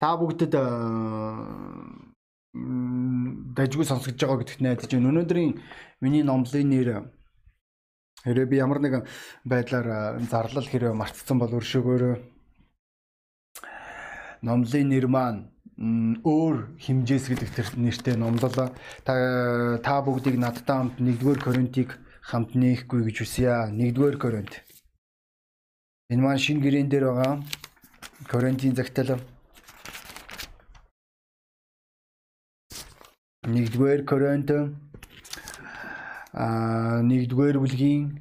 та бүгдэд дажгүй сонсгож байгаа гэдэгт найдаж байна. Өнөөдрийн миний номлын нэр хэрэг би ямар нэгэн байдлаар зарлал хэрэг мартсан бол өршөөгөөрөө номлын нэр маань өөр химжээс гэдэг тэр нэртэй номлол та та бүгдийг надтай хамт 1-р Коринтыг хамт нээхгүй гэж үсье. 1-р Коринт. Энэ маань шинэ гэрэн дээр байгаа. Коринтын загтал 1-р Коринт а 1-р бүлгийн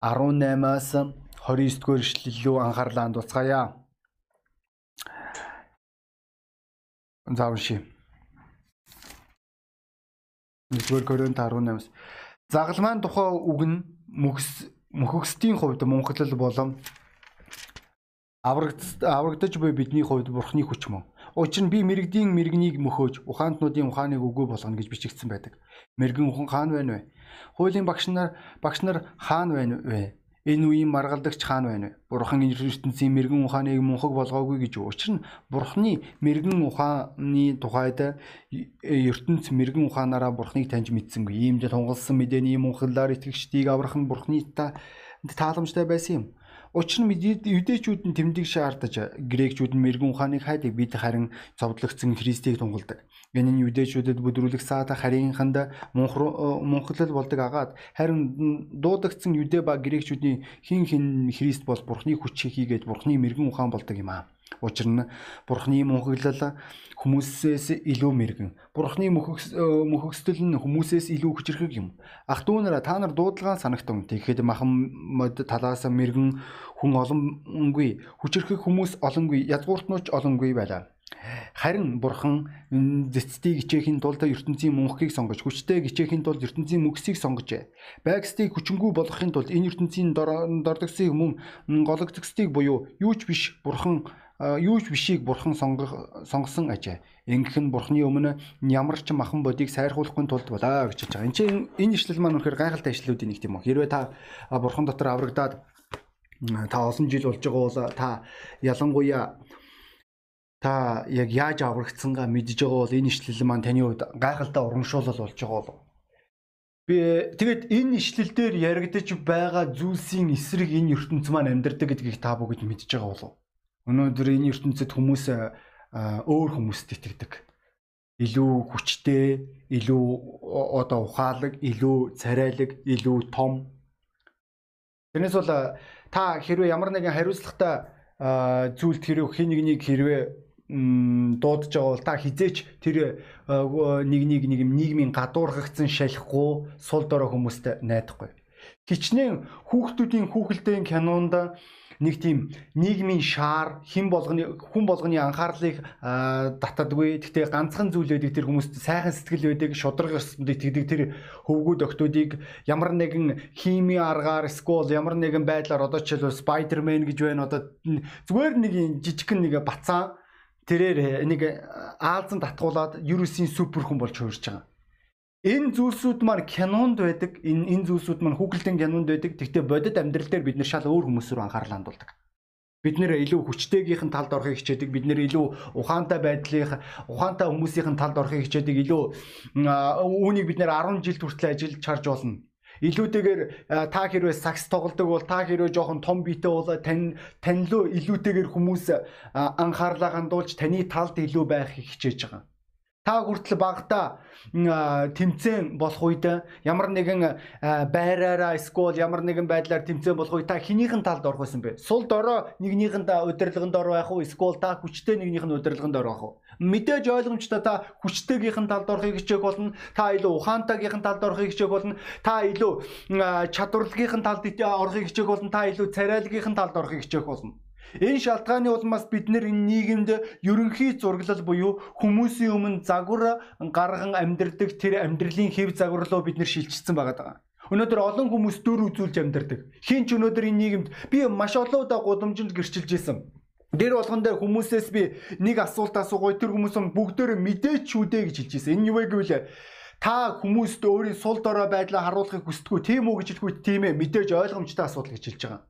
18-аас 29-р эшлэл рүү анхаарлаа хандуулцгаая. Заавши. 1-р Коринт 18-аас загалмайн тухай үг нь мөхс мөхөксдийн хувьд мунхаглал болон аврагдаж буй бидний хувьд бурхны хүч мөн. Учир нь би мэрэгдийн мэрэгнийг мөхөөж ухаантнуудын ухааныг үгүй болгоно гэж бичигдсэн байдаг. Мэрэгэн ухан хаан байна вэ? Хуулийн багш нар багш нар хаан байна вэ? Энэ үеийн маргалдагч хаан байна вэ? Бурхан ертөнцийн мэрэгэн ухааныг мөнхөг болгоогүй гэж? Учир нь Бурханы мэрэгэн ухааны тухайд ертөнц мэрэгэн ухаанаараа Бурханыг таньж мэдсэнгүй. Иймд тунгалсан мэдээний мөнхлөөр итгэгчдийг аврах нь Бурханы та тааламжтай байсан юм. Учир нь юдэчүүд нь тэмдэг шаардаж грекчүүд нь мэрэгэн ухааныг хайдаг бид харин цовдлогдсон Христийг тунгалдаг. Энэ нь юдэчүүдэд бүдрүүлэх саата харийнханд мунхлал болдог агаад харин дуудагдсан юдэ ба грекчүүдийн хин хин Христ бол Бурхны хүч хийгээд Бурхны мэрэгэн ухаан болдог юм аа. Учир нь Бурхны мөнхөглөл хүмүүсээс илүү мэрэгэн. Бурхны мөхөксдөл нь хүмүүсээс илүү хүчрхэг юм. Ах дүүнараа та нар дуудлагаа санагтун. Тэгэхэд махан мод талаас мэрэгэн хүн олонгүй, хүчрхэг хүмүүс олонгүй, язгууртнууч олонгүй байлаа. Харин бурхан зэцтийг хичээхийн тулд ертөнцийн мөнхийг сонгож, хүчтэй хичээхийн тулд ертөнцийн мөксийг сонгожээ. Байгстыг хүчингү болгохын тулд энэ ертөнцийн дордогсыг мөн гологдсдыг буюу юу ч биш бурхан юу ч бишийг бурхан сонгох сонгосон ажээ. Ингэх нь бурханы өмнө ямар ч махан бодийг сайрхуулахгүй тулд болоо гэж хэлж байгаа. Энд чинь энэ ишлэл маань үнэхээр гайхалтай ишлэлүүдийн нэг үү. Хэрвээ та бурхан дотор аврагдаад та олон жил болж байгаа бол та ялангуяа та яг яаж аврагдсангаа мэдж байгаа бол энэ ишлэл маань таны хувьд гайхалтай урамшуулал болж байгаа бол Би тэгээд энэ ишлэл дээр яригдж байгаа зүйлсийн эсрэг энэ ертөнц маань амьдардаг гэдгийг та бүгд мэдж байгаа болов. Өнөөдөр энэ ертөнцид хүмүүс өөр хүмүүст итгэдэг. Илүү хүчтэй, илүү одоо ухаалаг, илүү царайлаг, илүү том. Тэрнээс бол та хэрвээ ямар нэгэн хариуцлагатай зүйлд хэрвээ хин нэгнийг хэрвээ дуудаж байгаа бол та хизээч тэр нэг нэг нэг нийгмийн гадуурхагдсан шалихгүй сул дорой хүмүүст найдахгүй. Хичнээн хүүхдүүдийн хүүхэлдэйн кинонд нэг тийм нийгмийн шаар хэн болгоны хүн болгоны анхаарлыг татадгүй. Гэхдээ ганцхан зүйл байдаг тэр хүмүүст сайхан сэтгэл байдаг, шудраг ёсонд итгэдэг тэр хөвгүүд охтуудыг ямар нэгэн хими аргаар скол ямар нэгэн байдлаар одоо жишээлбэл Spider-Man гэж байна. Одоо зүгээр нэг жижигхэн нэг бацаа тэрээр нэг аалзан татгуулаад Юрусын супер хүн болж хуурж байгаа. Энэ зүйлсүүд маань кинонд байдаг. Энэ энэ зүйлсүүд маань Google-ийн кинонд байдаг. Гэхдээ бодит амьдрал дээр бид нэр шал өөр хүмүүс рүү анхаарал хандуулдаг. Бид нэр илүү хүчтэйгийнхэн талд орохыг хичээдэг. Бид нэр илүү ухаантай байдлын ухаантай хүмүүсийн талд орохыг хичээдэг. Илүү үүнийг бид нэр 10 жил хүртэл ажиллаж чарж болно. Илүүтэйгээр та хэрвээ сакс тоглодог бол та хэрвээ жоохон том биетэй бол тань танилуу илүүтэйгээр хүмүүс анхаарлаа хандуулж таны талд илүү байхыг хичээж байгаа та хүртэл багада тэмцээн болох үед ямар нэгэн байраараа эсвэл ямар нэгэн байдлаар тэмцээн болох үед та хинийхэн талд орох байсан бэ? Сул дорой нэгнийхэнд удирдлаганд ор байх уу? Эсвэл та хүчтэй нэгнийх нь удирдлаганд ор байх уу? Мэдээж ойлгомжтой та хүчтэйгийнхэн талд орохыг хичээх болно. Та илүү ухаантайгийнхэн талд орохыг хичээх болно. Та илүү чадварлагийнхэн талд орохыг хичээх болно. Та илүү царайлгийнхэн талд орохыг хичээх болно. Энэ шалтгааны улмаас бид нэр нийгэмд ерөнхий зураглал буюу хүмүүсийн өмнө загвар гарган амьдрдаг тэр амьдралын хэв загварлуу бид нэр шилжчихсэн байгаа даа. Өнөөдөр олон хүмүүс дөр үзүүлж амьдардаг. Хин ч өнөөдөр энэ нийгэмд би маш олон удаа гудамжинд гэрчилж исэн. Дэр болгон дээр хүмүүсээс би нэг асуулт асуугаа тэр хүмүүс бүгдөө мэдээч шүү дээ гэж хэлж ирсэн. Энэ юу вэ гэвэл та хүмүүст өөрийн сул дорой байдлаа харуулахыг хүсдэггүй тийм үү гэж хэлэхгүй тийм ээ мэдээж ойлгомжтой асуудал гэж хэлж байгаа.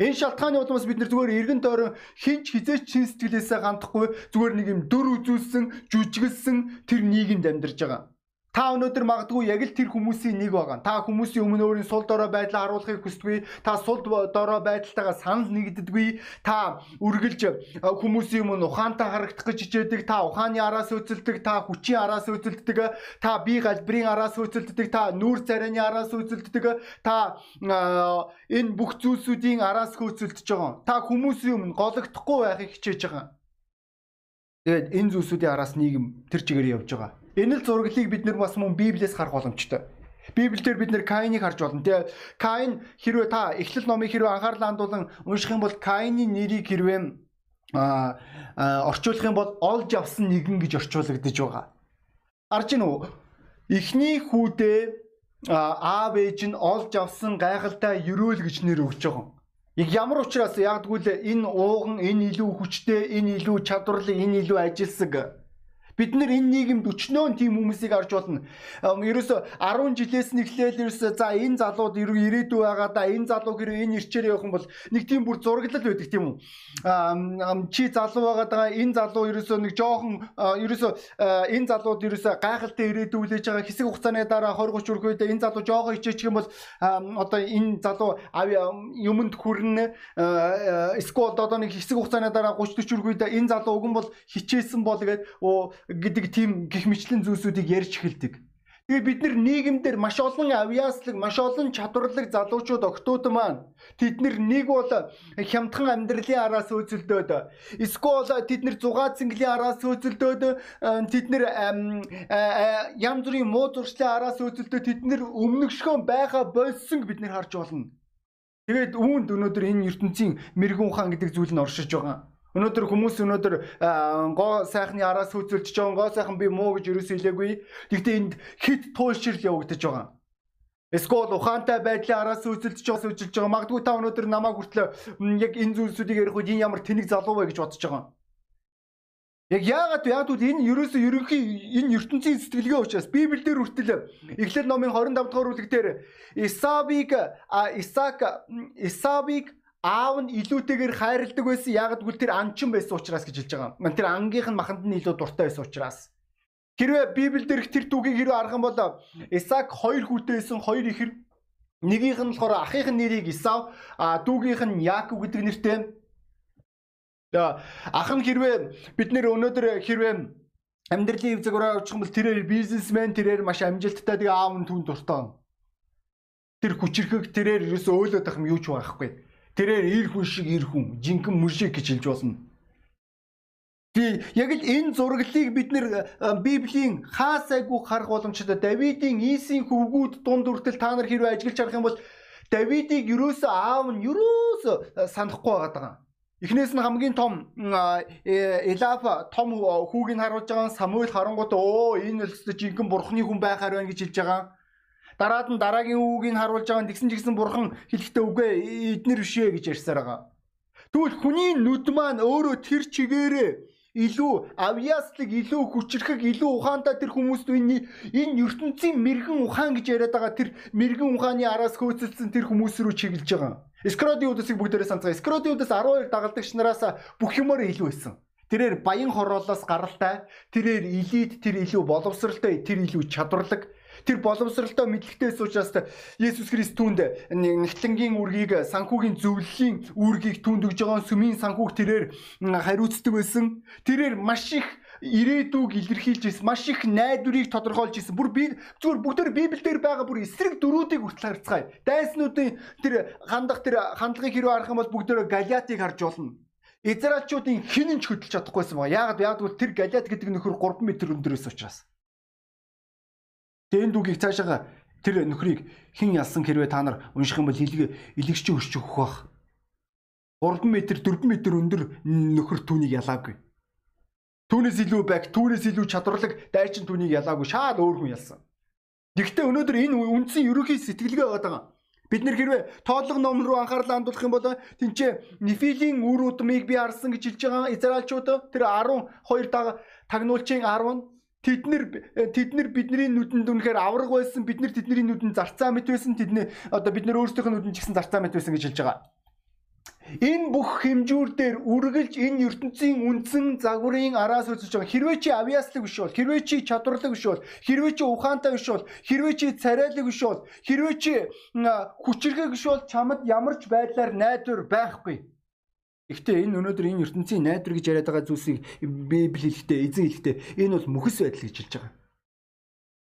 Энэ шалтгааны улмаас бид нар зүгээр эргэн тойрон хинч хизээч чин сэтгэлээсээ гандахгүй зүгээр нэг юм дөр үзүүлсэн, жүжиглсэн тэр нийгэмд амьдарч байгаа. Та өнөөдөр магадгүй яг л тэр хүмүүсийн нэг байгаа. Та хүмүүсийн өмнө өөрийн сул дорой байдлаа харуулахыг хүсдэггүй. Та сул дорой байдалтайгаа санал нэгддэггүй. Та үргэлж хүмүүсийн өмнө ухаантай харагдах гэж хичээдэг. Та ухааны араас үзэлдэг. Та хүчийн араас үзэлдэг. Та бие галбирын араас үзэлдэг. Та нүүр царайны араас үзэлдэг. Та энэ бүх зүйлсүүдийн араас хөөцөлдөж байгаа. Та хүмүүсийн өмнө гологдохгүй байхыг хичээж байгаа. Тэгээд энэ зүйлсүүдийн араас нийгэм тэр чигээр явж байгаа. Энэ л зураглыг бид нар бас мөн Библиэс харах боломжтой. Библиэлд бид нэр Каиныг харж болно. Тэгээ Каин хэрвээ та Эхлэл номыг хэрвээ анхаарлаа хандуулан унших юм бол Каины нэрийг хэрвээ а орчуулах юм бол олж авсан нэгэн гэж орчуулагдаж байгаа. Арж гин үү? Эхний хүүдээ аав ээж нь олж авсан гайхалтай ерөөл гэж нэр өгч байгаа. Яг ямар учраас яг тэгвэл энэ ууган энэ илүү хүчтэй, энэ илүү чадварлаг, энэ илүү ажилсаг Бид нэр энэ нийгэмд өчнөө тийм хүмүүсийг харж болно. Ерөөсө 10 жилээс нэглээл ерөөсө за энэ залууд ирээдүй байгаа да энэ залуу хэрэг энэ ирчээр явах юм бол нэг тийм бүр зураглал байдаг тийм үү. Чи залуу байгаа даа энэ залуу ерөөсө нэг жоохон ерөөсө энэ залууд ерөөсө гайхалтай ирээдүй үлээж байгаа хэсэг хугацааны дараа 20 30 өрх үед энэ залуу жоохон хичээчих юм бол одоо энэ залуу юмд хүрнэ эсвэл одоо нэг хэсэг хугацааны дараа 30 40 өрх үед энэ залуу уг нь бол хичээсэн бол гээд гэдэг тийм гих мэтлэн зүйлсүүдийг ярьж эхэлдэг. Тэгээ бид нар нийгэмдэр маш олон авьяаслаг, маш олон чадварлаг залуучууд октод маань тэд нар нэг бол хямдхан амьдралын араас өөцөлдөөд эсвэл тэд нар зугаа цэнгэлийн араас өөцөлдөөд тэд нар янз бүрийн муу зуршлын араас өөцөлдөө тэд нар өмнөгшгөн байха болсон бид нар харж болно. Тэгээд үүнд өнөөдөр энэ ертөнцийн мэрэгүн ухаан гэдэг зүйл нь оршиж байгаа. Өнөөдөр хүмүүс өнөөдөр гоо сайхны араас хөөцөлж байгаа гоо сайхан би муу гэж ерөөсөө хэлээгүй. Гэхдээ энд хит туйлшрал явагдаж байгаа. Эсвэл ухаантай байдлын араас үзэлдэж байгаа сүжилж байгаа. Магадгүй та өнөөдөр намайг хүртэл яг энэ зүйлсүүдийг ярих үед энэ ямар тэнэг залуу вэ гэж бодож байгаа. Яг яагаад? Яг үл энэ ерөөсөө ерөнхий энэ ертөнцийн сэтгэлгээ учраас Библиэлд хүртэл Эхлэл номын 25 дугаар бүлэг дээр Исавиг Исаак Исавиг аав нь илүүтэйгээр хайрладаг байсан. Яг гэвэл тэр анчин байсан учраас гэж хэлж байгаа. Ман тэр ангийнх нь маханд нь илүү дуртай байсан учраас. Хэрвээ Библиэлд дээрх тэр түүхийг хэрвээ арах юм бол Исаак хоёр хүүтэй байсан, хоёр ихэр. Нэгийнх нь болохоор ахийнх нь нэрийг Исав, а дүүгийнх нь Яаков гэдэг нэртэй. За ах нь хэрвээ бид нэр өнөөдөр хэрвээ амьдралын хэв загвараа очих юм бол тэрээр бизнесмен тэрээр маш амжилттай тэгээ аав нь түн дуртай. Тэр хүчрхэг тэрээр ерөөсөө өөлөд ах юм юу ч байхгүй. Тэрээр ир хүн шиг ир хүн, жинхэнэ мөр шиг гэж хэлж болно. Тий, яг л энэ зураглалыг бид нэр Библийн хаасайгүй харах боломжтой. Давидын Исийн хөвгүүд дунд хүртэл та нар хэрвээ ажиглаж харах юм бол Давидыг юусоо аав нь юусоо санахгүй байгаа. Эхнээс нь хамгийн том Элафа том хүүгийг харуулж байгаа Самуэль харангуут өө энэ л жинхэнэ бурхны хүн байхаар байна гэж хэлж байгаа. Дараад нь дараагийн үгийг харуулж байгаа тэгсэн ч гэсэн бурхан хэлэхдээ үгүй эднэр бишээ гэж ярьсаар байгаа. Тэгвэл хүний нүд маань өөрөө тэр чигээрээ илүү авьяаслаг, илүү хүчрхэг, илүү ухаантай тэр хүмүүст энэ энэ ертөнцийн мэрэгэн ухаан гэж яриад байгаа тэр мэрэгэн ухааны араас хөөцөлдсөн тэр хүмүүс рүү чиглэж байгаа. Скродиудасыг бүгдээрээ санацгаа. Скродиудас 12 дагалдагч нараас бүх юмор илүү байсан. Тэрээр баян хороолоос гаралтай, тэрээр элит, тэр илүү боловсралтай, тэр илүү чадварлаг, Тэр боловсралтай мэдлэгтэйс учраас Есүс Христ түүнд нэгтлэнгийн үргийг санхүүгийн зөвлөлийн үүргийг түүнд өгж байгаа сүмийн санхүүг тэрээр хариуцдаг байсан. Тэрээр маш их ирээдүг илэрхийлж ирсэн. Маш их найдварыг тодорхойлж ирсэн. Бүр би зүгээр бүгдээр Библиэлд байгаа бүр эсрэг дөрүүдийг хүртэл харцгаая. Дайснуудын тэр хандах тэр хандлагыг хэрэг харах юм бол бүгдээр Галиатыг харж болно. Израильчуудын хинэн ч хөдөлж чадахгүйсэн байгаа. Яг яг тэр Галиат гэдэг нөхөр 3 м өндөрөөс учраас. Тэгээ энэ дүүгийг цаашаа тэр нөхрийг хэн ялсан хэрвээ та нар унших юм бол илэг илэгч өсч өгөх бах. 3 м 4 м өндөр нөхөр түүнийг ялаагүй. Түүнээс илүү байг, түүнээс илүү чадварлаг дайчин түүнийг ялаагүй шаад өөр хүн ялсан. Гэхдээ өнөөдөр энэ үндсэн ерөөхий сэтгэлгээ байгаа. Бид нэр хэрвээ тоолго ном руу анхаарлаа хандуулах юм бол тэнцээ Нефилийн үр удмыг би харсан гэж хэлж байгаа Израильчууд тэр 12 тагнуулчийн 10 Тэд нэр тэд нэр бидний нүдэнд үнэхээр авраг байсан. Бид нэр тэдний нүдэнд зарцаа мэт байсан. Тэдний одоо бид нэр өөрсдийнх нь нүдэнд ч гэсэн зарцаа мэт байсан гэж хэлж байгаа. Энэ бүх хэмжүүр дээр үргэлж энэ ертөнцийн үндсэн загварын араас үзэж байгаа. Хэрвээ чи авиаслаг биш бол, хэрвээ чи чадварлаг биш бол, хэрвээ чи ухаантай биш бол, хэрвээ чи царайлаг биш бол, хэрвээ чи хүчрхэг биш бол чамд ямар ч байдлаар найдвар байхгүй. Гэхдээ энэ өнөөдөр энэ ертөнцийн найдвар гэж яриад байгаа зүйлсийг Библи хэлэхдээ, эзэн хэлэхдээ энэ бол мөхөс байдал гэж хэлж байгаа.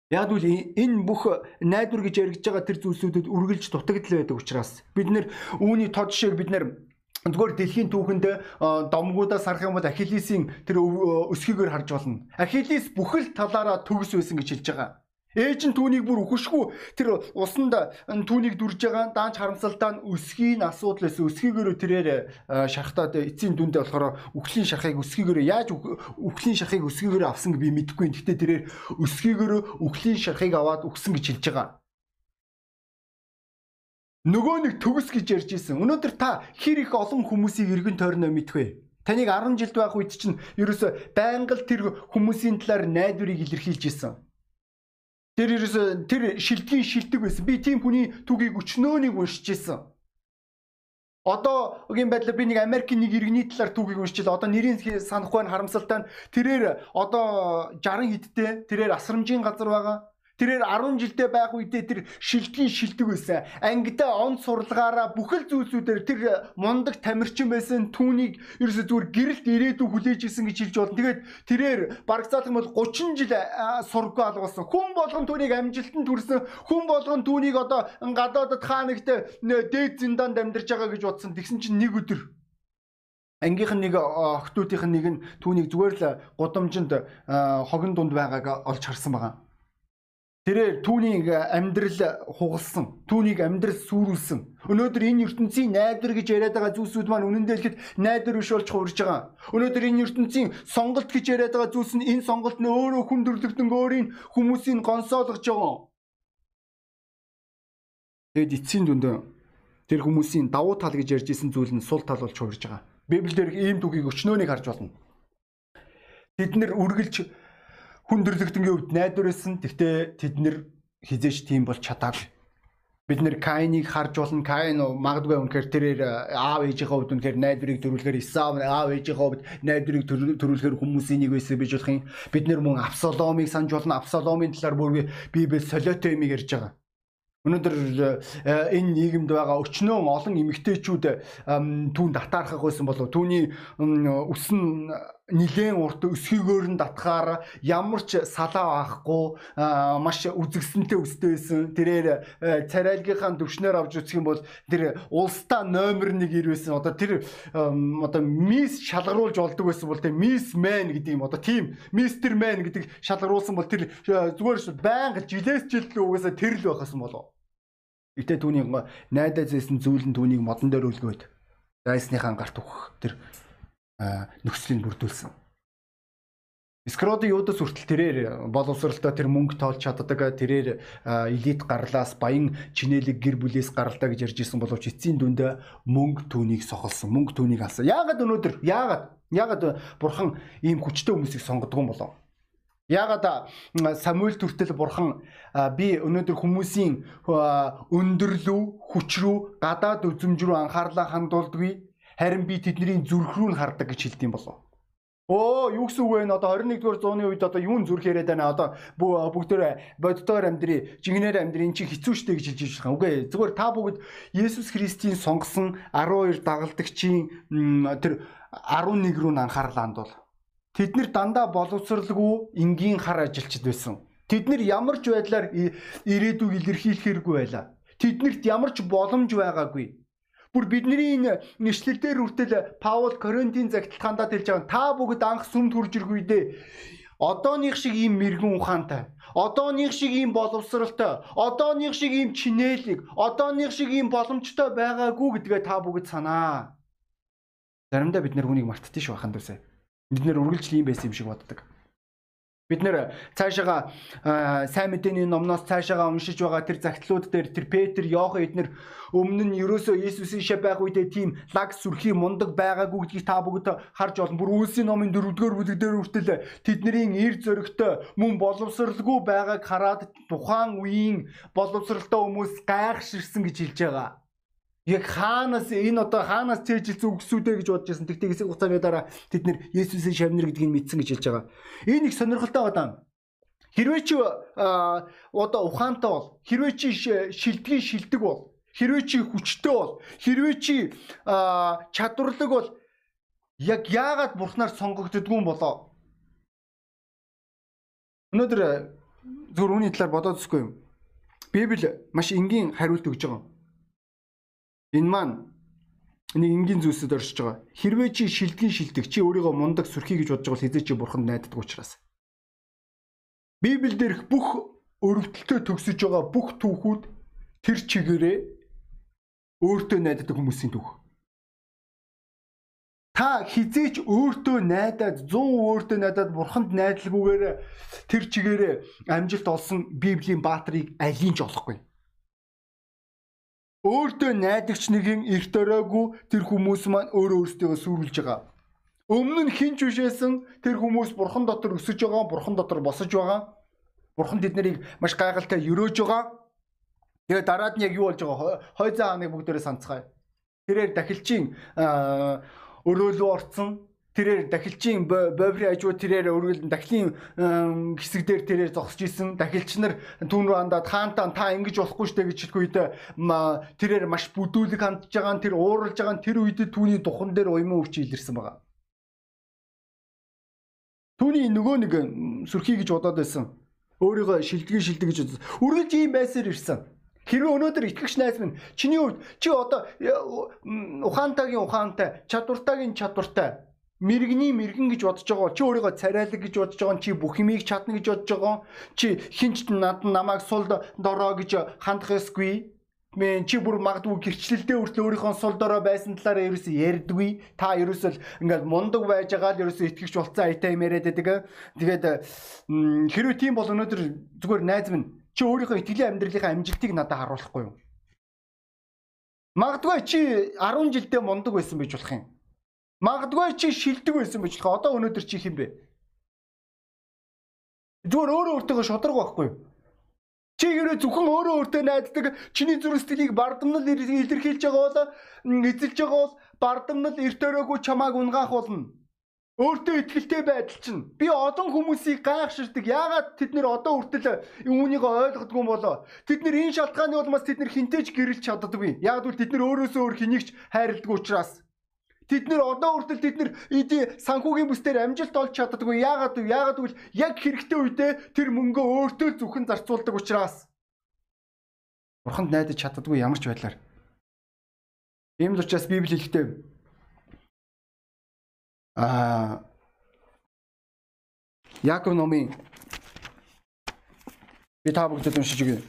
Яг л энэ бүх найдвар гэж яригдж байгаа тэр зүйлсүүдэд үргэлж дутагдал байдаг учраас бид нэр үүний тод шиг бид нэр Зүгээр дэлхийн түүхэнд домгуудаас харах юм бол Ахиллесийн тэр өсгийгээр харж болно. Ахиллес бүхэл талаараа төгс байсан гэж хэлж байгаа. Ээж нь түүнийг бүр үхэшгүй тэр усанд түүнийг дүрж байгаа даанч харамсалтай нь өсгийн асуудал байсан. Өсгийгөрөө тэрээр шархтаад эцсийн дүндээ болохоор үхлийн шархыг өсгийгөрөө яаж үхлийн шархыг өсгийгөрөө авсан гэж би мэдэхгүй. Гэхдээ тэрээр өсгийгөрөө үхлийн шархыг аваад үхсэн гэж хэлж байгаа. Нөгөө нэг төгс гэж ярьж исэн. Өнөөдөр та хэр их олон хүмүүсийг эргэн тойрноо мэдвэ? Таныг 10 жилд байх үед чинь ерөөсө байнга л тэр хүмүүсийн талаар найдварыг илэрхийлж исэн. Тэр ерөөсө тэр шилдгийн шилдэг байсан. Би тийм хүний түүхийг өчнөөнийг уншиж ирсэн. Одоогийн байдлаар би нэг Америкийн нэг иргэний талаар түүхийг уншчихлаа. Одоо нэрийн санахгүй нь харамсалтай нь тэрээр одоо 60 хэдтэй тэрээр асрамжийн газар байгаа. Тэрээр 10 жилдээ байх үедээ тэр шилдгийн шилдэг байсан. Ангидаа он сурлагаараа бүхэл зүйлсүүдээр тэр мундаг тамирчин байсан түүнийг ерөөсө зүгээр гэрэлт ирээдүй хүлээж исэн гэж хэлж болно. Тэгээд тэрээр барагцаалах бол 30 жил сургуу алгуулсан. Хүн болгон түүнийг амжилтанд хүрсэн. Хүн болгон түүнийг одоо гадаадд хаанагт дээд зиндаанд амьдарч байгаа гэж бодсон. Тэгсэн чинь нэг өдөр ангийнх нь нэг охтуудынх нь нэг нь түүнийг зүгээр л гудамжинд хогон дунд байгааг олж харсан байгаа. Тэрээр түүнийг амьдрал хугалсан, түүнийг амьдрал сүрүүлсэн. Өнөөдөр энэ ертөнцийн найдвар гэж яриад байгаа зүйлсүүд маань үнэн дээр ихэд найдвар биш болж хуурж байгаа. Өнөөдөр энэ ертөнцийн сонголт гэж яриад байгаа зүйлс нь энэ сонголт нь өөрөө хүн төрлөختөн өөрийн хүмүүсийг гонсоолгож байгаа. Тэгэд эцсийн дүндээ тэр хүмүүсийн давуу тал гэж ярьж исэн зүйл нь сул тал болж хуурж байгаа. Библиэр ийм түүхийг өчнөөнийг харж болно. Тэд нэр үргэлж хүн төрлөختөнгийн хувьд найдвар байсан. Тэгтээ тэд нэр хизээч тийм бол чадаагүй. Бид нэр Каиныг харж болно. Каин магадгүй үнэхээр тэрээр аав ээжийнхээ хувьд үнэхээр найдварыг төрүүлэхээр Исав аав ээжийнхээ хувьд найдварыг төрүүлэхээр хүмүүсийн нэг байсан биж болох юм. Бид нэр мөн Авсаломыг санаж болно. Авсаломын талаар бүр Библи солиотой юм ярьж байгаа. Өнөөдөр энэ нийгэмд байгаа өчнөө олон эмэгтэйчүүд түүнд татаархах байсан болов түүний өсөн нилээн урт өсгийгөөр нь татхаар ямар ч салаа авахгүй маш үзэгсэнтэй өстэй байсан. Тэрээр царайлгийнхаа төвшнөр авч үзэх юм бол тэр улстай номер 1 ир байсан. Одоо тэр одоо мис шалгаруулж олдог байсан бол тэр мис мэн гэдэг юм. Одоо тийм мистер мэн гэдэг шалгаруулсан бол тэр зүгээр байнга жилээс жил л угаасаа тэр л байхсан болов. Гэтэ түүний найдаа зээсэн зүйл нь түүнийг модон дээр үлгөөд дайсныхаа гарт өгөх тэр нөхцөлийг бүрдүүлсэн. Скродын юудас хүртэл тэрээр боловсралтай тэр мөнгө тоолж чаддаг тэрээр элит гарлаас баян чинэлэг гэр бүлээс гаралтай гэж ярьж исэн боловч эцсийн дүндээ мөнгө түүнийг сохолсон мөнгө түүнийг алсан. Яагаад өнөөдөр яагаад яагаад бурхан ийм хүчтэй хүмүүсийг сонгодог юм болов? Яагаад Самуэль төртөл бурхан би өнөөдөр хүмүүсийн өндөрлөв хүч рүү гадаад үзмж рүү анхаарлаа хандуулдаггүй Харин би тэдний зүрх рүү нь хардаг гэж хэлдэм болов. Оо юу гэсэн үг вэ? Одоо 21-р зууны үед одоо юун зүрх яриад байна? Одоо бүгдөө боддоор амьдрий, жигнээр амьдрий, эн чинь хэцүү шттэ гэж хэлж байгаа. Үгүй ээ. Зүгээр та бүгд Есүс Христийн сонгосон 12 дагалдагчийн тэр 11 рүү нь анхаарал хандуул. Тэд нэр дандаа боловсралгүй энгийн хар ажилчид байсан. Тэд нэр ямар ч байдлаар ирээдүйг илэрхийлэхэргүй байлаа. Тэднэрт ямар ч боломж байгаагүй. Бүр бидний энэ нэшлэлээр үртэл Паул Коринтын загталхаандаа хэлж байгаа та бүгд анх сүмд хурж ирэх үедээ одооных шиг ийм мэрэгэн ухаантай, одооных шиг ийм боловсралтай, одооных шиг ийм чинээлэг, одооных шиг ийм боломжтой байгаагүй гэдгээ та бүгд санаа. Заримдаа бид нэр хүнийг мартдээ шүү хаханд үсэ. Бид нэр үргэлжлэн ийм байсан юм шиг боддог. Бид нэр цаашаага сайн мэдээний номноос цаашаага уншиж байгаа тэр загтлууд дээр тэр Петр, Иохан эднэр өмнө нь ерөөсөө Иесусийн шав байх үедээ тийм лаг сүрхий мундаг байгаагүй гэдгийг та бүгд харж олон. Бүр Үлсийн номын 4-р бүлэг дээр хүртэл тэдний эр зөрөгтэй мөн боловсралгүй байгааг хараад тухайн үеийн боловсралтай хүмүүс гайхширсан гэж хэлж байгаа. Яг хаанаас энэ одоо хаанаас цээжилсэн үгсүүдэ гэж бодож байсан. Тэгтээ хэсэг хугацааны дараа тэд нэр Есүсийн шавнар гэдгийг мэдсэн гэж хэлж байгаа. Энэ их сонирхолтой байна. Хэрвээ чи одоо ухаантай бол, хэрвээ чи шилдгийн шилдэг бол, хэрвээ чи хүчтэй бол, хэрвээ чи чадварлаг бол яг яагаад бурхнаар сонгогддгүй юм болоо? Өнөөдөр зөв үүний талаар бодоод үзгүй юм. Библи маш энгийн хариулт өгж байгаа. Энэ маань нэг энгийн зүйлсэд оршиж байгаа. Хэрвээ чи шилдгийн шилдэг чи өөрийгөө мундаг сүрхий гэж бодож байгаа бол хизээ чи бурханд найддаг учраас. Библиэлд ирэх бүх өрөвдөлтөд төгсөж байгаа бүх түүхүүд тэр чигээрээ өөртөө найддаг хүмүүсийн түүх. Та хизээч өөртөө найдаад 100 өөртөө найдаад бурханд найдалгүйгээр тэр чигээрээ амжилт олсон Библийн баатрыг алийг ч олохгүй өөртөө найдагч нэгэн эрт ороогүй тэр хүмүүс маань өөрөө өөрсдөө сүрүүлж байгаа. Өмнө нь хинч бишээсэн тэр хүмүүс бурхан дотор өсөж байгаа, бурхан дотор босож байгаа. Бурхан тэднийг маш гайхалтай өрөөж байгаа. Тэгээ дараад нь яг юу болж байгаа? Хой заа хааныг бүгдээрээ санацгаая. Тэрээр дахилчийн өрөөлөө орцсон тэрээр дахилчийн боври ажуу тэрээр өргөл дахлын хэсэг дээр тэрээр зогсож исэн дахилч нар түүн рүү андаад хаантаа та ингэж болохгүй штэ гэж хэлэх үед тэрээр маш бүдүүлэг хандж байгаа тэр ууралж байгаа тэр үед түүний духан дээр уйман өвч илэрсэн байгаа. Түүний нөгөө нэг сүрхий гэж бодоод байсан. Өөрийгөө шилдэгэн шилдэг гэж бодсон. Үргэлж ийм байсаар ирсэн. Хэрвээ өнөөдөр итгэгч найз минь чиний хувьд чи одоо ухаантайгийн ухаантай, чадвартайгийн чадвартай мэрэгний мэрэгэн гэж бодож байгаа чи өөрийгөө царайлаг гэж бодож байгаа чи бүх юмыг чадна гэж бодож байгаа чи хинч над намайг сул дороо гэж хандах ёсгүй Мэн чи бүр магадгүй гэрчлэлдээ хүртэл өөрийнхөө сул дорой байсан талаараа ерөөсөө ярьдгүй. Та ерөөсөө ингээд мундаг байж байгаа л ерөөсөө итгэж болцсон аятай юм яриад байдаг. Тэгээд хэрвээ тийм бол өнөөдөр зүгээр найз минь чи өөрийнхөө итгэлийн амьдралынхаа амжилтыг надад харуулахгүй юу? Магадгүй чи 10 жилдээ мундаг байсан байж болох юм. Магадгүй чи шилдэг байсан болох. Одоо өнөөдөр чи хэм бэ? Зүгээр өөрөө өөртөө шудраг байхгүй юу? Чи ерөө зөвхөн өөрөө өөртөө найддаг чиний зүрх сэтгэлийг бардамнал илэрхийлж байгаа бол эзэлж байгаа бол бардамнал эрт өрөөгүй чамааг унгаах болно. Өөртөө ихтэй байдал чинь би олон хүмүүсийг гайхширдаг. Яагаад тэд нэр одоо хүртэл үүнийг ойлгодгүй юм болоо? Тэд нэр энэ шалтгааны улмаас тэд нэр хинтэж гэрэлж чаддаггүй. Яагаад гэвэл тэд нэр өөрөөсөө өөр хэнийгч хайрладаг учраас. Тэд нэр одоо хүртэл тэд нэр эдийн санхүүгийн бүсдэр амжилт олж чаддаггүй. Яагаад вэ? Яагаад гэвэл яг хэрэгтэй үедээ тэр мөнгөө өөртөө зөвхөн зарцуулдаг учраас. Бурханд найдаж чаддаггүй ямар ч байдлаар. Ийм л учраас Библи хэлэхдээ аа Яаков номын би та бүгдэд уншиж өгье.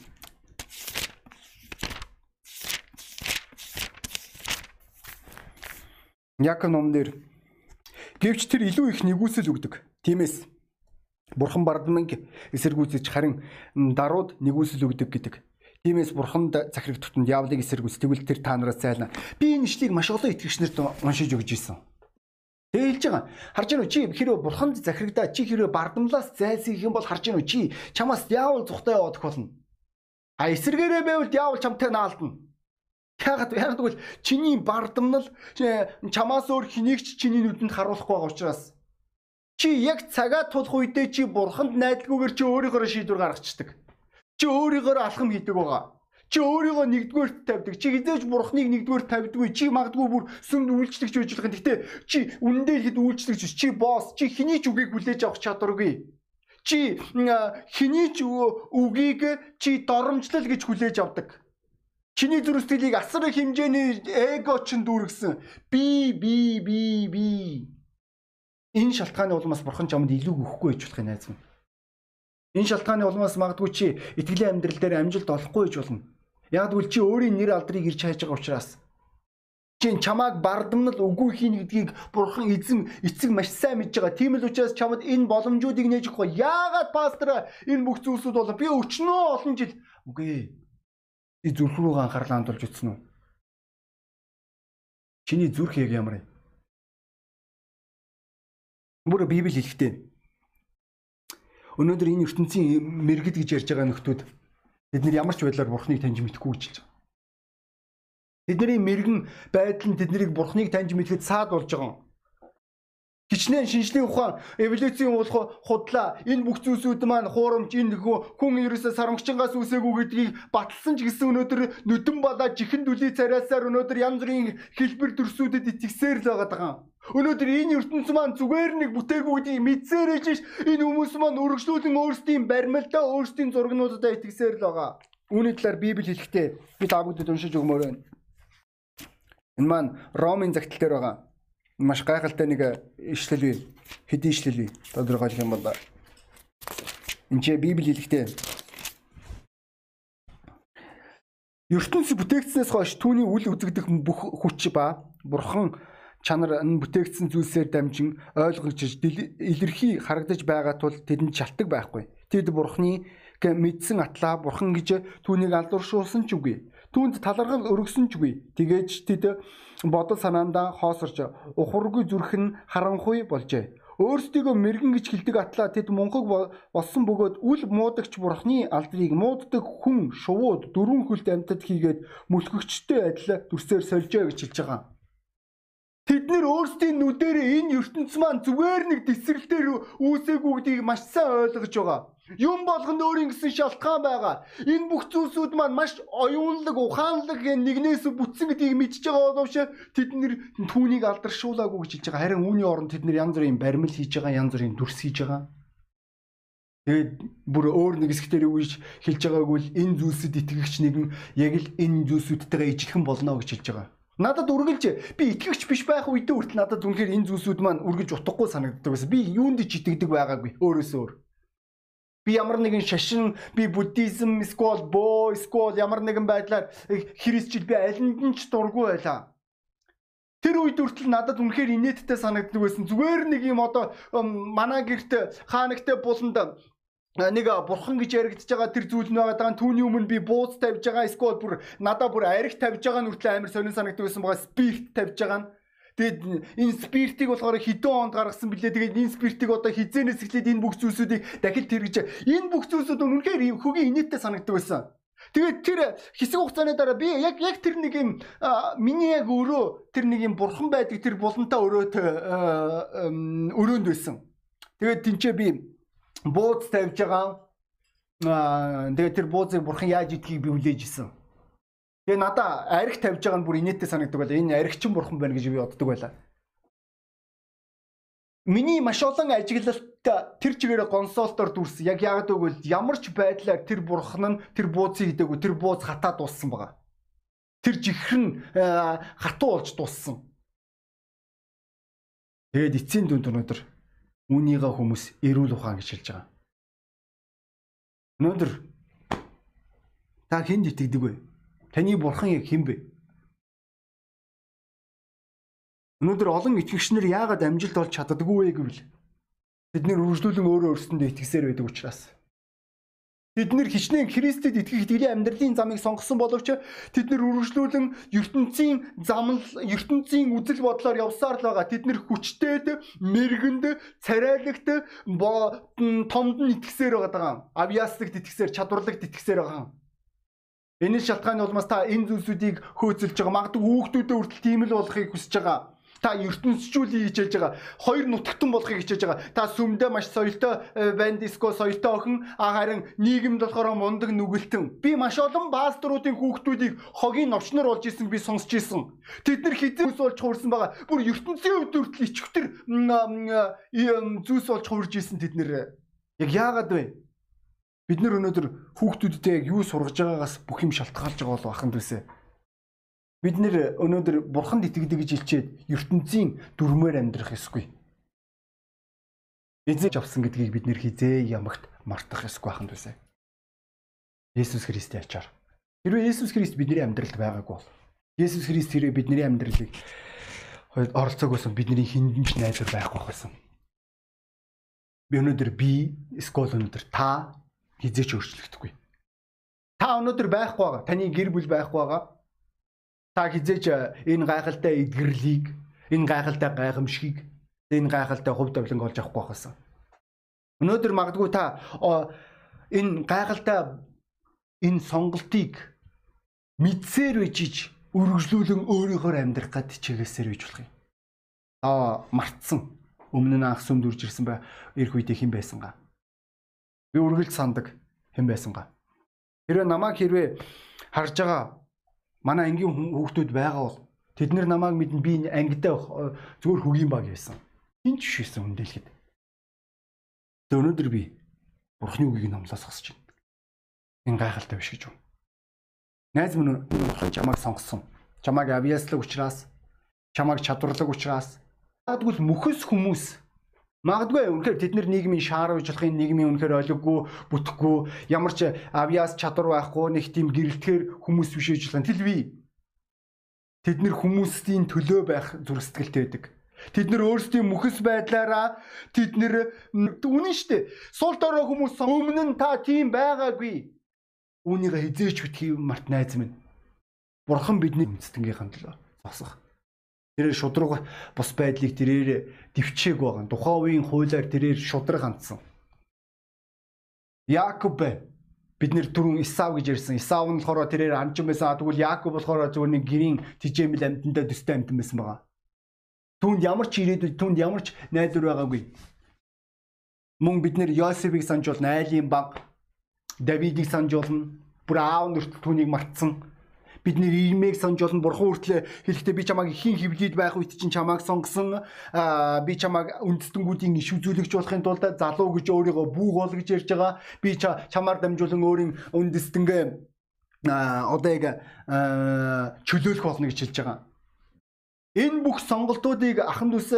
Яков номнэр гэвч тэр илүү их нэгүсэл өгдөг. Тиймээс Бурхан бардамыг эсэргүүцэж харин дарууд нэгүсэл өгдөг гэдэг. Тиймээс Бурханд захирагдтанд явлыг эсэргүүц тэгвэл тэр та нараас зайлна. Би энэ ишлийг маш олон итгэгч нарт уншиж өгч ирсэн. Тэгээ хэлж байгаа. Харж уу чи хэрвээ Бурханд захирагдаа чи хэрвээ бардамлаас зайлсхийх юм бол харж уу чи чамаас яавал зүхтэй явах болно. А эсэргээрээ байвал яавал чамтай наалдна. Яагаад яагаад гэвэл чиний бардамнал чамаас өөр хэнийг ч чиний нүдэнд харуулахгүй байгаа учраас чи яг цагаа тулах үедээ чи бурханд найдалгүйгээр чи өөрийнхөө шийдвэр гаргацдаг. Чи өөрийгөө алхам хийдэг байгаа. Чи өөрийгөө нэгдүгээр тавьдаг. Чи хизээж бурхныг нэгдүгээр тавьдгүй. Чи магадгүй бүр сүмд үйлчлэгч юм. Гэхдээ чи үнэндээ ихэд үйлчлэгч чи босс. Чи хэний ч үгийг хүлээж авах чадваргүй. Чи хэний ч үгийг чи доромжлол гэж хүлээж авдаг. Чиний зүрх сэтгэлийг асар их хэмжээний эго чин дүүргсэн. Би би би би. Энэ шалтгааны улмаас бурхан чамд илүү өгөхгүй байж болох юм найз минь. Энэ шалтгааны улмаас магадгүй чи итгэлийн амьдрал дээр амжилт олохгүй байж болно. Яг үл чи өөрийн нэр алдрыг ирж хайж байгаа учраас чи чамааг бардамнал үгүй хийн гэдгийг бурхан эзэн эцэг маш сайн мэдж байгаа. Тийм л учраас чамд энэ боломжуудыг нээж өгөхгүй. Яагаад пастор энэ бүх зүйлсүүд бол би өчнөө олон жил үгүй Би зүрх рүүгээ анхаарлаа хандуулж утсан уу? Чиний зүрх яг ямар юм? Бүр Библи хэлэхдээ өнөөдөр энэ ертөнцийн мэрэгд гэж ярьж байгаа нөхдүүд бид нар ямар ч байдлаар Бурхныг таньж мэдэхгүй гэж хэлж байгаа. Тэдний мэрэгэн байдал нь тэднийг бурхныг таньж мэдхэд саад болж байгаа юм. Хичнээн шинжлэх ухаан эволюцийн уулах худлаа энэ бүх зүйлсүүд маань хуурамч энэ хүн ерөөсө сарамгчингаас үсээгүй гэдгийг баталсан ч гэсэн өнөөдөр нүдэн балаа жихэн дүлий царайсаар өнөөдөр янз бүрийн хэлбэр төрсүүдэд итгэсээр л байгаа юм. Өнөөдөр энэ ертөнц маань зүгээр нэг бүтээгүй гэдгийг мэдсээр ээж энэ хүмүүс маань өргөжлүүлэн өөрсдийн баримлдаа өөрсдийн зургнуудаа итгэсээр л байгаа. Үүний талаар Библи хэлэхдээ би та бүдэд уншиж өгмөр байна. Энэ маань Ромын загтал дээр байгаа маш гайхалтай нэг ишлэл бий. Хэдий ишлэл бий. Тодорхойлох юм бол энэ чи Библи хэлэхдээ ертөнц бүтээгдснээс хойш түүний үл үзэгдэх бүх хүч ба бурхан чанар энэ бүтээгдсэн зүйлсээр дамжин ойлгогдож илэрхий харагдаж байгаа тул тэдэнд шалтгаан байхгүй. Тэд бурхны мэдсэн атлаа бурхан гэж түүнийг алдаршуулсан ч үгүй. Түүнд талархал өргөсөн ч үгүй. Тэгээж тэд бодол санаандаа хоосорч ухаргүй зүрх нь харанхуй болжээ. Өөрсдийгөө мэрэгэн гэж хэлдэг атлаа тэд мунхаг болсон бөгөөд үл муудагч бурхны алдрыг мууддаг хүн шувууд дөрвөн хөлт амьтад хийгээд мүлгөгчтэй адил дүрсээр сольжээ гэж хэлж байгаа. Тэд нэр өөрсдийн нүдэрээ энэ ертөнц маань зүгээр нэг тесрэлтээр үүсээгүй гэдгийг маш сайн ойлгож байгаа. Юм болгонд өөрийн гэсэн шалтгаан байгаа. Энэ бүх зүйлсүүд маань маш оюунлаг, ухаанлаг нэгнээс бүтсэн гэдгийг мэдж байгаа боловч тэд нэр түүнийг алдаршуулаагүй гэж хэлж байгаа. Харин үүний оронд тэд нэр янз бүрийн баримл хийж байгаа, янз бүрийн дүрс хийж байгаа. Тэгээд бүр өөр нэг хэсгээр үгүйж хэлж байгаагүй л энэ зүйлсэд итгэгч нэгэн яг л энэ зүйлсүүдтэйгээ ижилхэн болно гэж хэлж байгаа. Надад үргэлж би итгэгч биш байх үедээ хүртэл надад үнэхээр энэ зүйлсүүд маань үргэлж утгагүй санагддаг байсан. Би юунд ч итгэдэг байгаагүй өөрөөсөө өөр. Би ямар нэгэн шашин, би буддизм, скол, боо, скол ямар нэгэн байдлаар христчил би алинд нь ч дургүй байлаа. Тэр үед хүртэл надад үнэхээр инээдтэй санагддаг байсан. Зүгээр нэг юм одоо манай гэрт хаанагтай буланд нэг бурхан гэж яригдж байгаа тэр зүйл нь байгаа. Түүний өмнө би бууз тавьж байгаа. Эсвэл бүр надаа бүр ариг тавьж байгаа нь хүртэл амар сонир санагддаг байсан байгаа. Спирт тавьж байгаа нь Тэгээд энэ спиртийг болохоор хэдэн онд гаргасан бэлээ. Тэгээд энэ спиртийг одоо хизээнээс эхлээд энэ бүх зүйлсүүдийг дахид тэргэж энэ бүх зүйлсүүд үнэхээр хөгийн инээдтэй санагддаг байсан. Тэгээд тэр хэсэг хугацааны дараа би яг яг тэр нэг юм миний яг өөрөө тэр нэг юм бурхан байдаг тэр булантаа өрөөт өрөөнд байсан. Тэгээд тэнцээ би бууз тавьж байгаа. Аа тэгээд тэр буузыг бурхан яаж идхийг би хүлээж исэн. Тэгээ надаа арх тавьж байгаа нь бүр инээдтэй санагддаг байлаа. Энэ архичин бурхан байна гэж би боддог байлаа. Миний маш олон ажиглалт тэр чигээр консолтоор дүрс яг яагаад гэвэл ямар ч байдлаар тэр бурхан нь тэр бууцыг идэггүй тэр бууц хатаа дууссан байгаа. Тэр жихэр нь хатуу болж дууссан. Тэгээд эцсийн дүнд өнөөдөр үүнийгээ хүмүүс эрүүл ухаан гэж хэлж байгаа. Өнөөдөр та хэнд итгэдэг вэ? Таны бурхан яг хэн бэ? Өнөөдөр олон итгэгчнэр яагаад амжилт олж чаддаггүй вэ гэвэл бид нэр үргэлжлүүлэн өөрөө өөрсөндөө итгэсээр байдаг учраас. Бид нэр хичнээн Христэд итгэх итгэлийн амьдралын замыг сонгосон боловч тэд нэр үргэлжлүүлэн ертөнцийн замл ертөнцийн үзэл бодлоор явсаар л байгаа. Тэд нэр хүчтэйд, мэрэгэнд, царайлагт томд нь итгэсээр байгаа. Авьяаслагт итгэсээр, чадварлагт итгэсээр байгаа. Энэ шалтгааны улмаас та энэ зүйлсүүдийг хөөцөлж байгаа. Магадгүй хүүхдүүдэд хүртэл тийм л болохыг хүсэж байгаа. Та ертөнцчүүлийг хичээж байгаа. Хоёр нутагтан болохыг хичээж байгаа. Та сүмдээ маш соёлтой э, банд диско соёлтой охин харин нийгэмд болохоор мундаг нүгэлтэн. Би маш олон пасторуудын хүүхдүүдийг хогийн новчнор болж исэн би сонсч исэн. Тэд нар хизээ ус болж хуурсан байгаа. Бүр ертөнцийн хувьд хүртэл ичгтэр зүйлс болж хуурж исэн тэд нэр. Яг яагаад вэ? Бид нар өнөөдөр хүүхдүүдтэй яг юу сургаж байгаагаас бүх юм шалтгаалж байгаа бол аханд үсэ. Бид нэр өнөөдөр бурханд итгэдэг гэж хэлчихэд ертөнцийн дүрмээр амьдрах ёсгүй. Эзэж авсан гэдгийг бид нэр хизээ ямагт мартах ёсгүй аханд үсэ. Есүс Христийн ачаар. Хэрвээ Есүс Христ бидний амьдралд байгаагүй бол Есүс Христ хэрвээ бидний амьдралыг оролцоог байсан бидний хиндэнч найзар байхгүй байсан. Би өнөөдөр би эсвэл өнөөдөр та хизээч өөрчлөгдөхгүй. Та өнөөдөр байхгүй байгаа. Таны гэр бүл байхгүй байгаа. Та хизээч энэ гайхалтай эдгэрлийг, энэ гайхалтай гайхамшигыг, энэ гайхалтай хувь тавиланг олж авахгүй байхсан. Өнөөдөр магадгүй та энэ гайхалтай энэ сонголтыг мэдсээр үжиж үргэлжлүүлэн өөрийнхөө амьдрах гад чигээсээр үйж болох юм. Аа мартсан. Өмнө нь анх сүмд үрж ирсэн бай. Ирэх үедээ хэн байсангаа. Би үргэлж сандаг хэн байсангаа. Хэрвээ намайг хэрвээ харж байгаа манай ангийн хүүхдүүд байгаа бол тэд нар намайг мэднэ би ангидаа зүгээр хөгийн баг байсан. Хинч шийсэн хүндэлэхэд. Тэгээ өнөөдөр би Бурхны үгийг номлоос хасж байна. Энэ гайхалтай биш гэж байна. Найз минь бурхан чамайг сонгосон. Чамайг авьяаслаг учраас, чамайг чадварлаг учраас магадгүй мөхөс хүмүүс Магадгүй үнэхээр тэд нар нийгмийн шаар болохын нийгмийн үнэхээр ойлгохгүй, бүтэхгүй, ямар ч авьяас чадвар байхгүй нэг тийм гэрэлтгэр хүмүүс биш болох. Тэл би. Тэд нар хүмүүсийн төлөө байх зүрх сэтгэлтэй байдаг. Тэд нар өөрсдийн мөхөс байдлаараа тэд нар үнэн штэ. Сул дорой хүмүүс өмнө нь та тийм байгаагүй. Үүнийг хизээч битгий март найз минь. Бурхан бидний үндэстнгийнхэн төлөө зогсох. Тэрээр шудраг бус байдлыг тэрээр дэвчээг байгаа. Тухайн үеийн хуулиар тэрээр шудраг хандсан. Яаков бид нэр түрүүн Исав гэж ярьсан. Исав нь болохоор тэрээр анчин байсан. Тэгвэл Яаков болохоор зөвхөн нэг гэрийн тижээмэл амьтандаа төстэй амьтан байсан байгаа. Түүнд ямар ч ирээдүйд түүнд ямар ч найдвар байгаагүй. Мөн бид нэр Йосефийг санаж болно, айлын баг, Давидыг санаж болно. Бүр аав нэрт түүнийг мартсан бидний ирмээг санаж олон бурхан хүртлээ хэлэхдээ би чамайг ихийн хөвлөд байх үед чинь чамайг сонгосон би чамайг үндэстэнгүүдийн иш үзүүлэгч болохын тулд залуу гэж өөрийгөө бүү гол гэж ярьж байгаа би чамаар дамжуулан өөрийн үндэстэнгээ одоо яг чөлөөлөх болно гэж хэлж байгаа. Энэ бүх сонголтуудыг ахан дүүс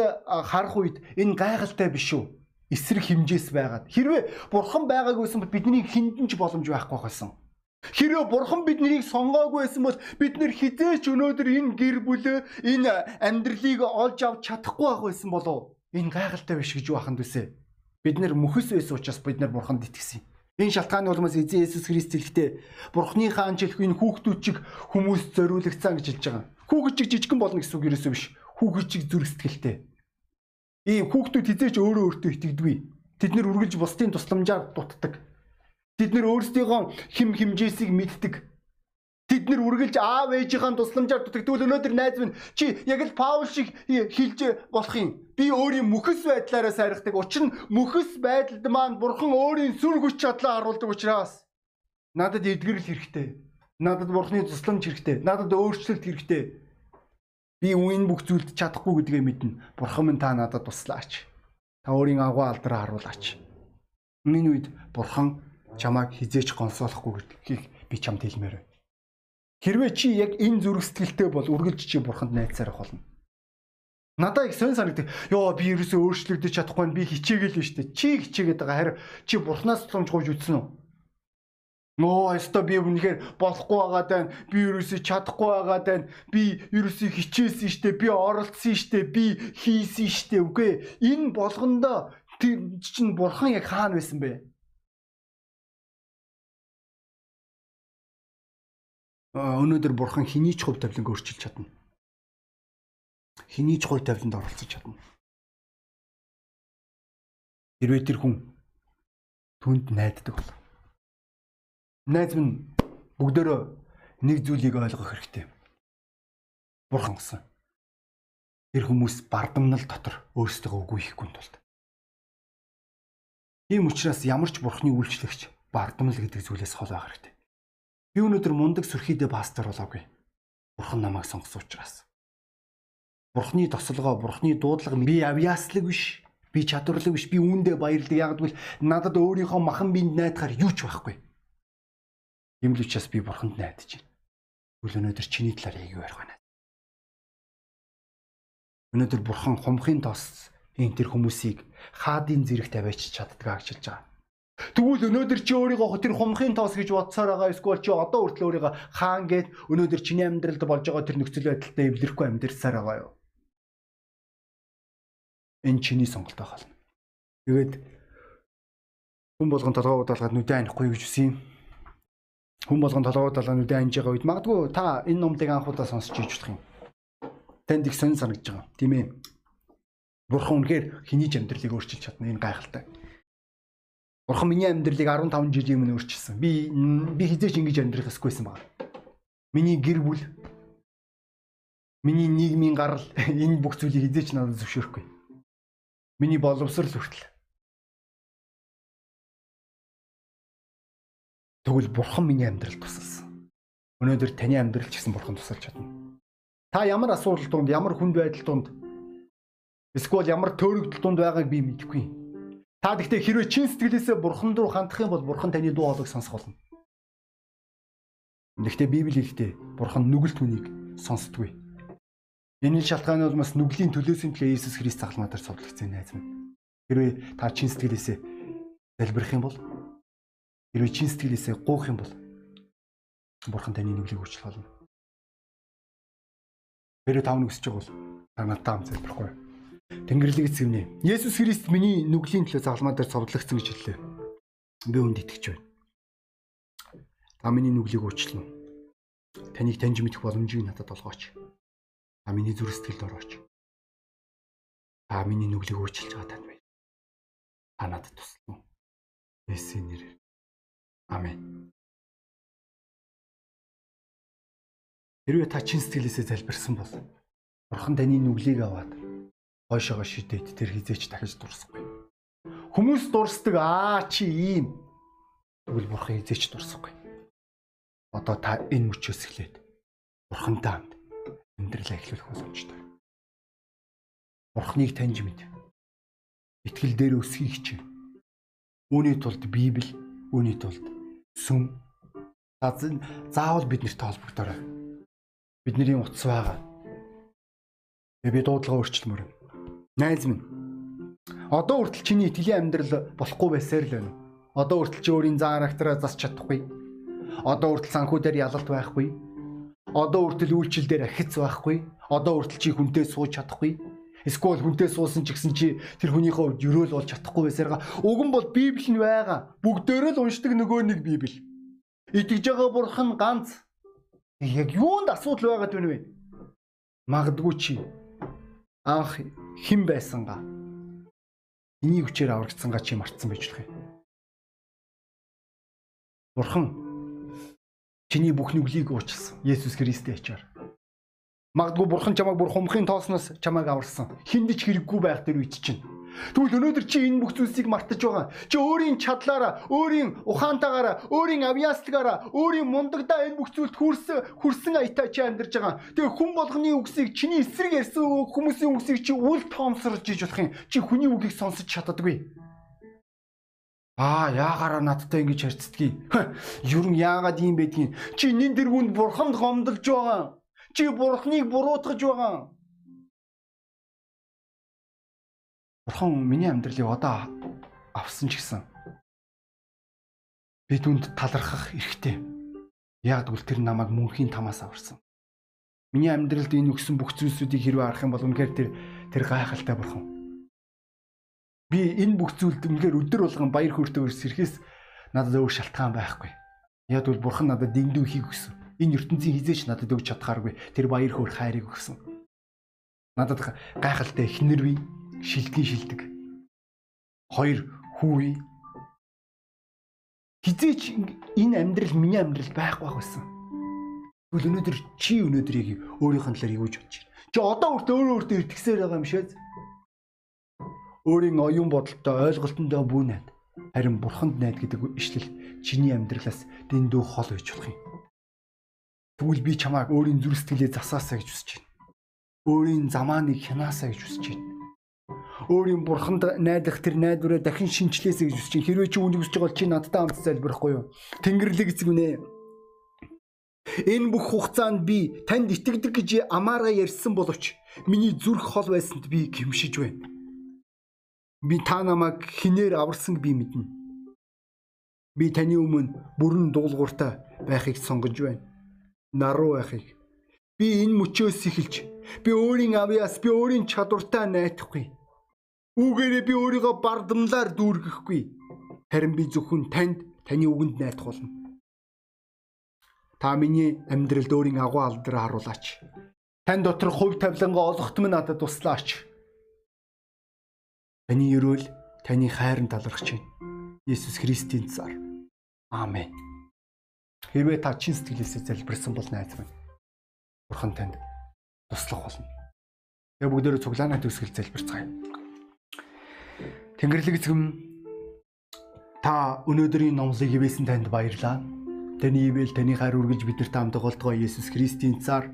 харах үед энэ гайхалтай биш үү? Эсрэг хэмжээс байгаад. Хэрвээ бурхан байгаагүйсэн бол бидний хиндэн ч боломж байхгүй байсан. Хэрэв бурхан биднийг сонгоогүй байсан бол бид нэр хизээч өнөөдөр энэ гэр бүлээ энэ амьдралыг олж авч чадахгүй байх байсан болов. Энэ гайхалтай биш гэж юу аханд үсэ. Бид нэр мөхөс байсан учраас бид нар бурханд итгэсэн. Энэ шалтгааны улмаас эзэн Есүс Христ хэлэхдээ Бурхны хаан жилх энэ хүүхдүүд чиг хүмүүс зориулагдсан гэж хэлж байгаа. Хүүхэд чиг жижигэн болно гэсэн үг ерөөсөө биш. Хүүхэд чиг зүрх сэтгэлтэй. Ийм хүүхдүүд хизээч өөрөө өөртөө итгэдэггүй. Тэд нэр үргэлж бусдын тусламжаар дутдаг Тэд нэр өөрсдийнхөө хим химжээсийг мэддэг. Тэд нэр үргэлж аав ээжийнхээ тусламжаар дутагдвал өнөөдөр найз минь чи яг л Паул шиг хэлж болох юм. Би өөрийн мөхөс байдлаараа сайрахдаг. Учир нь мөхөс байдалд маань бурхан өөрийн сүр хүч чадлаа харуулдаг учраас надад эдгэрэл хэрэгтэй. Надад бурханы тусламж хэрэгтэй. Надад өөрчлөлт хэрэгтэй. Би үн бүх зүйлд чадахгүй гэдгээ мэднэ. Бурхан минь та надад туслаач. Та өөрийн агуу алдраа харуулаач. Миний үед бурхан чамайг хизээч гонсоолохгүй гэдгийг би чамд хэлмээр байна. Хэрвээ чи яг энэ зүрх сэтгэлтэй бол үргэлж чи бурханд найзаарах болно. Надаа их сонь санагдав. Йоо би ерөөсөө өөрчлөгдөж чадахгүй би хичээгээл нь штэ. Чи хичээгээд байгаа харин чи бурхнаас тусламж гуйж үтсэн үү? Нөө өстой би үнэхээр болохгүй байгаа даа. Би ерөөсөө чадахгүй байгаа даа. Би ерөөсөө хичээсэн штэ. Би оролцсон штэ. Би хийсэн штэ. Үгүй энэ болгондоо чинь бурхан яг хаана байсан бэ? Өнөөдөр бурхан хэний ч хувь тавиланг өөрчилж чадна. Хэний ч хувь тавиланд оролцож чадна. Хэрвээ тэр хүн түнд найддаг бол. Найз минь бүгдөө нэг зүйлийг ойлгох хэрэгтэй. Бурхан гэсэн. Тэр хүмүүс бардамнал дотор өөрсдөө үгүй хийхгүй тулд. Тийм учраас ямар ч бурхны үйлчлэгч бардамнал гэдэг зүйлээс хол байх хэрэгтэй. Би өнөөдөр мундаг сүрхийдээ пастор болоогүй. Бурхан намайг сонгосон учраас. Бурхны тослогоо, бурхны дуудлага би авьяаслаг биш. Би чадварлаг биш. Би үүндээ баярлдаг. Яг гэвэл надад өөрийнхөө махан биед найдахаар юу ч байхгүй. Ийм л учраас би бурханд найдаж байна. Үл өнөөдөр чиний талаар яг юу ярих вэ? Өнөөдөр бурхан хумхын тос энэ тэр хүмүүсийг хаадын зэрэг тавиач чаддгаа гэж хэлж байгаа. Тэгвэл өнөөдөр чи өөрийгөө тэр хумхын тоос гэж бодсоор байгаа эсвэл чи одоо хүртэл өөрийгөө хаан гээд өнөөдөр чиний амьдралд болж байгаа тэр нөхцөл байдалтай эвлэрэхгүй амьдрсаар байгаа юу? Энэ чиний сонголт байх болно. Тэгээд хүн болгон толгой удаалгаад нүдэ анихгүй гэж үсэн юм. Хүн болгон толгой удаалгаад нүдэ анж байгаа үед магадгүй та энэ номдыг анхудаа сонсч иж болох юм. Танд их сонь санагдаж байгаа. Тийм ээ. Бурхан үнэхээр хэний ч амьдралыг өөрчилж чадна энэ гайхалтай. Бурхан миний амьдралыг 15 жилийн өмнө өөрчилсөн. Би би хизээч ингэж амьдрах хэрэггүйсэн байна. Миний гэр бүл Миний нийгмийн гарал энэ бүх зүйлийг хизээч надад зөвшөөрөхгүй. Миний боловсрал хүртэл. Тэгвэл бурхан миний амьдралд тусалсан. Өнөөдөр таны амьдрал ч гэсэн бурхан тусалж чадна. Та ямар асуудал донд, ямар хүнд байдал донд эсвэл ямар төөрөгдөл донд байгааг би мэдэхгүй. Та гэхдээ хэрвээ чин сэтгэлээсээ бурхан руу хандах юм бол бурхан таны дуу хоолойг сонсох болно. Гэхдээ Библи хэлэхдээ бурхан нүгэлт хүнийг сонсдгүй. Энэ шалтгаан бол бас нүглийн төлөөсөө төлөө Иесус Христ цахалмаа дээр цовдлогдсон найз минь. Хэрвээ та чин сэтгэлээсээ залбирах юм бол хэрвээ чин сэтгэлээсээ гуух юм бол бурхан таны нүглийг өөрчлөх болно. Хэрвээ та нүгсэж байгаа бол та надтай хамт залбирахгүй. Тэнгэрлэг эзэмнэ. Есүс Христ миний нүглийн төлөө загалмаа дээр цовдлогдсон гэж хэллээ. Би үүнд итгэж байна. Та миний нүглийг уучлана. Таныг таньж мэдэх боломжийг надад олгооч. Та миний зүрх сэтгэлд орооч. Та миний нүглийг уучлж байгаа тань байна. Та надад туслана. Есүсийн нэрээр. Амен. Хэрвээ та чин сэтгэлээсээ залбирсан бол Бурхан таны нүглийг аваад хойшоогоо шидэд тэр хизээч дахиж дурсахгүй. Хүмүүс дурсдаг аа чи ийм. Тэгвэл бурхан хизээч дурсахгүй. Одоо та энэ мөчөөс эхлээд бурхантай хамт амьдралаа эхлүүлэх боломжтой. Бурхныг таньж мэд. Итгэл дээр өсгий хичээ. Үүний тулд Библи, үүний тулд сүм заавал биднэрт холбогдорой. Бидний утас байгаа. Тэгээ би дуудлага өөрчлөмөр. Найз минь. Одоо хүртэл чиний итгэлийн амьдрал болохгүй байсаар л байна. Одоо хүртэл чи өөрийн зан характераа засч чадахгүй. Одоо хүртэл санхүү дээр ялалт байхгүй. Одоо хүртэл үйлчлэл дээр ахиц байхгүй. Одоо хүртэл чи хүнтэй сууж чадахгүй. Эсвэл хүнтэй суусан ч гэсэн чи тэр хүнийхээ хувьд өрөөл болж чадахгүй байсарга. Уг нь бол Библи нь байгаа. Бүгдөө л уншдаг нөгөө нэг Библи. Итгэж байгаа бурхан ганц. Яг юунд асуудал байгаад байна вэ? Магадгүй чи анх хэн байсангаа энийг хүчээр аврагдсангаа чи мартсан байж болох юм. Бурхан чиний бүх нүглийг уучлсан. Есүс Христийн ачаар. Магадгүй бурхан чамайг бүр хумхын тоосноос чамайг аварсан. Хинд ч хэрэггүй байх тэр үед чинь Тэгвэл өнөөдөр чи энэ бүх зүйлсийг мартаж байгаа. Чи өөрийн чадлаараа, өөрийн ухаантайгаараа, өөрийн авьяаслагаараа, өөрийн мундагдаа энэ бүх зүйлд хүрсэн хүрсэн аятаа чи амьдарч байгаа. Тэгээ хүн болгоны үгсийг чиний эсрэг ярьсан хүмүүсийн үгсийг чи үл тоомсорж иж болох юм. Чи хүний үгийг сонсож чаддаггүй. Аа яагаараа надтай ингэж харьцдгийг. Ер нь яагаад ийм байдгийг. Чи нин дэргүнд бурханд гомдолж байгаа. Чи бурхныг буруутгаж байгаа. Бурхан миний амьдралыг одоо авсан ч гэсэн би түнд талархах эрхтэй. Яг гэвэл тэр намайг мөнхийн тамаас аварсан. Миний амьдралд энэ өгсөн бүх зүйлсүүдийг хэрвээ харах юм бол үнэхээр тэр тэр гайхалтай бурхан. Би энэ бүх зүйлд үнэхээр өдөр болгон баяр хөөртэйгээр сэрхээс надад өөр шалтгаан байхгүй. Яг бол бурхан надад дэндүү хийх гэсэн. Энэ ертөнцийн хизээч надад өгч чадхааргүй. Тэр баяр хөөр хайрыг өгсөн. Надад гайхалтай эхнэр бий шилдгийн шилдэг. Хоёр хүүе. Хизээч энэ амьдрал миний амьдрал байхгүй байсан. Тэгвэл өнөөдөр чи өнөөдрийг өөрийнх нь талаар юу гэж бодож байна? Чи одоо өөртөө өөрөө өөртөө итгэсээр байгаа юм шээ. Өөрийн оюун бодолтой ойлголтондоо бүү найд. Харин бурханд найд гэдэг ишлэл чиний амьдралаас дэндүү хол байж болох юм. Тэгвэл би чамааг өөрийн зүрх сэтгэлээ засаасаа гэж хүсэж байна. Өөрийн замааныг хянаасаа гэж хүсэж байна өөрийн бурханд найдах тэр найдвараа дахин шинчлээсэй гэж хүсэж чинь хэрвээ чи үнийг байгаа бол чи надтай хамт залбирахгүй юу? Тэнгэрлэг эзэг үнэ. Энэ бүх хугацаанд би танд итгэдэг гэж амаараа ярьсан боловч миний зүрх хол байсанд би гимшиж байна. Би та намайг хинээр аварсан би мэднэ. Би таны өмнө бүрэн дуулууртай байхыг сонгож байна. Наруу байхыг. Би энэ мөчөөс эхэлж би өөрийн авьяас би өөрийн чадвартай найдахгүй Үүгээрээ би өөрийгөө бардамлаар дүүргэхгүй. Харин би зөвхөн танд таны үгэнд найдах болно. Та миний амьдралд өөрийн агуу алдраа харуулаач. Тань дотор хувь тавилангаа олохт минь надад туслаач. Таны өрөөл таны хайрын талархаж байна. Есүс Христийн цаар. Аамен. Хэрвээ та чин сэтгэлээсээ залбирсан бол найз минь. Бурхан танд туслах болно. Тэгээ бүгдээрээ цуглаанаа төсгөл залбирцгаая. Тэнгэрлэг эзэм та өнөөдрийн номлыг ивэсэн танд баярлалаа. Таны ивэл таны хайр үргэлж бидэрт хамт голтгоо Есүс Христийн цаар.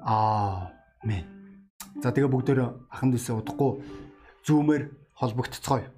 Аамен. За тэгээ бүгдээрээ ахын дэсээ удахгүй зүүмээр холбогдцгоё.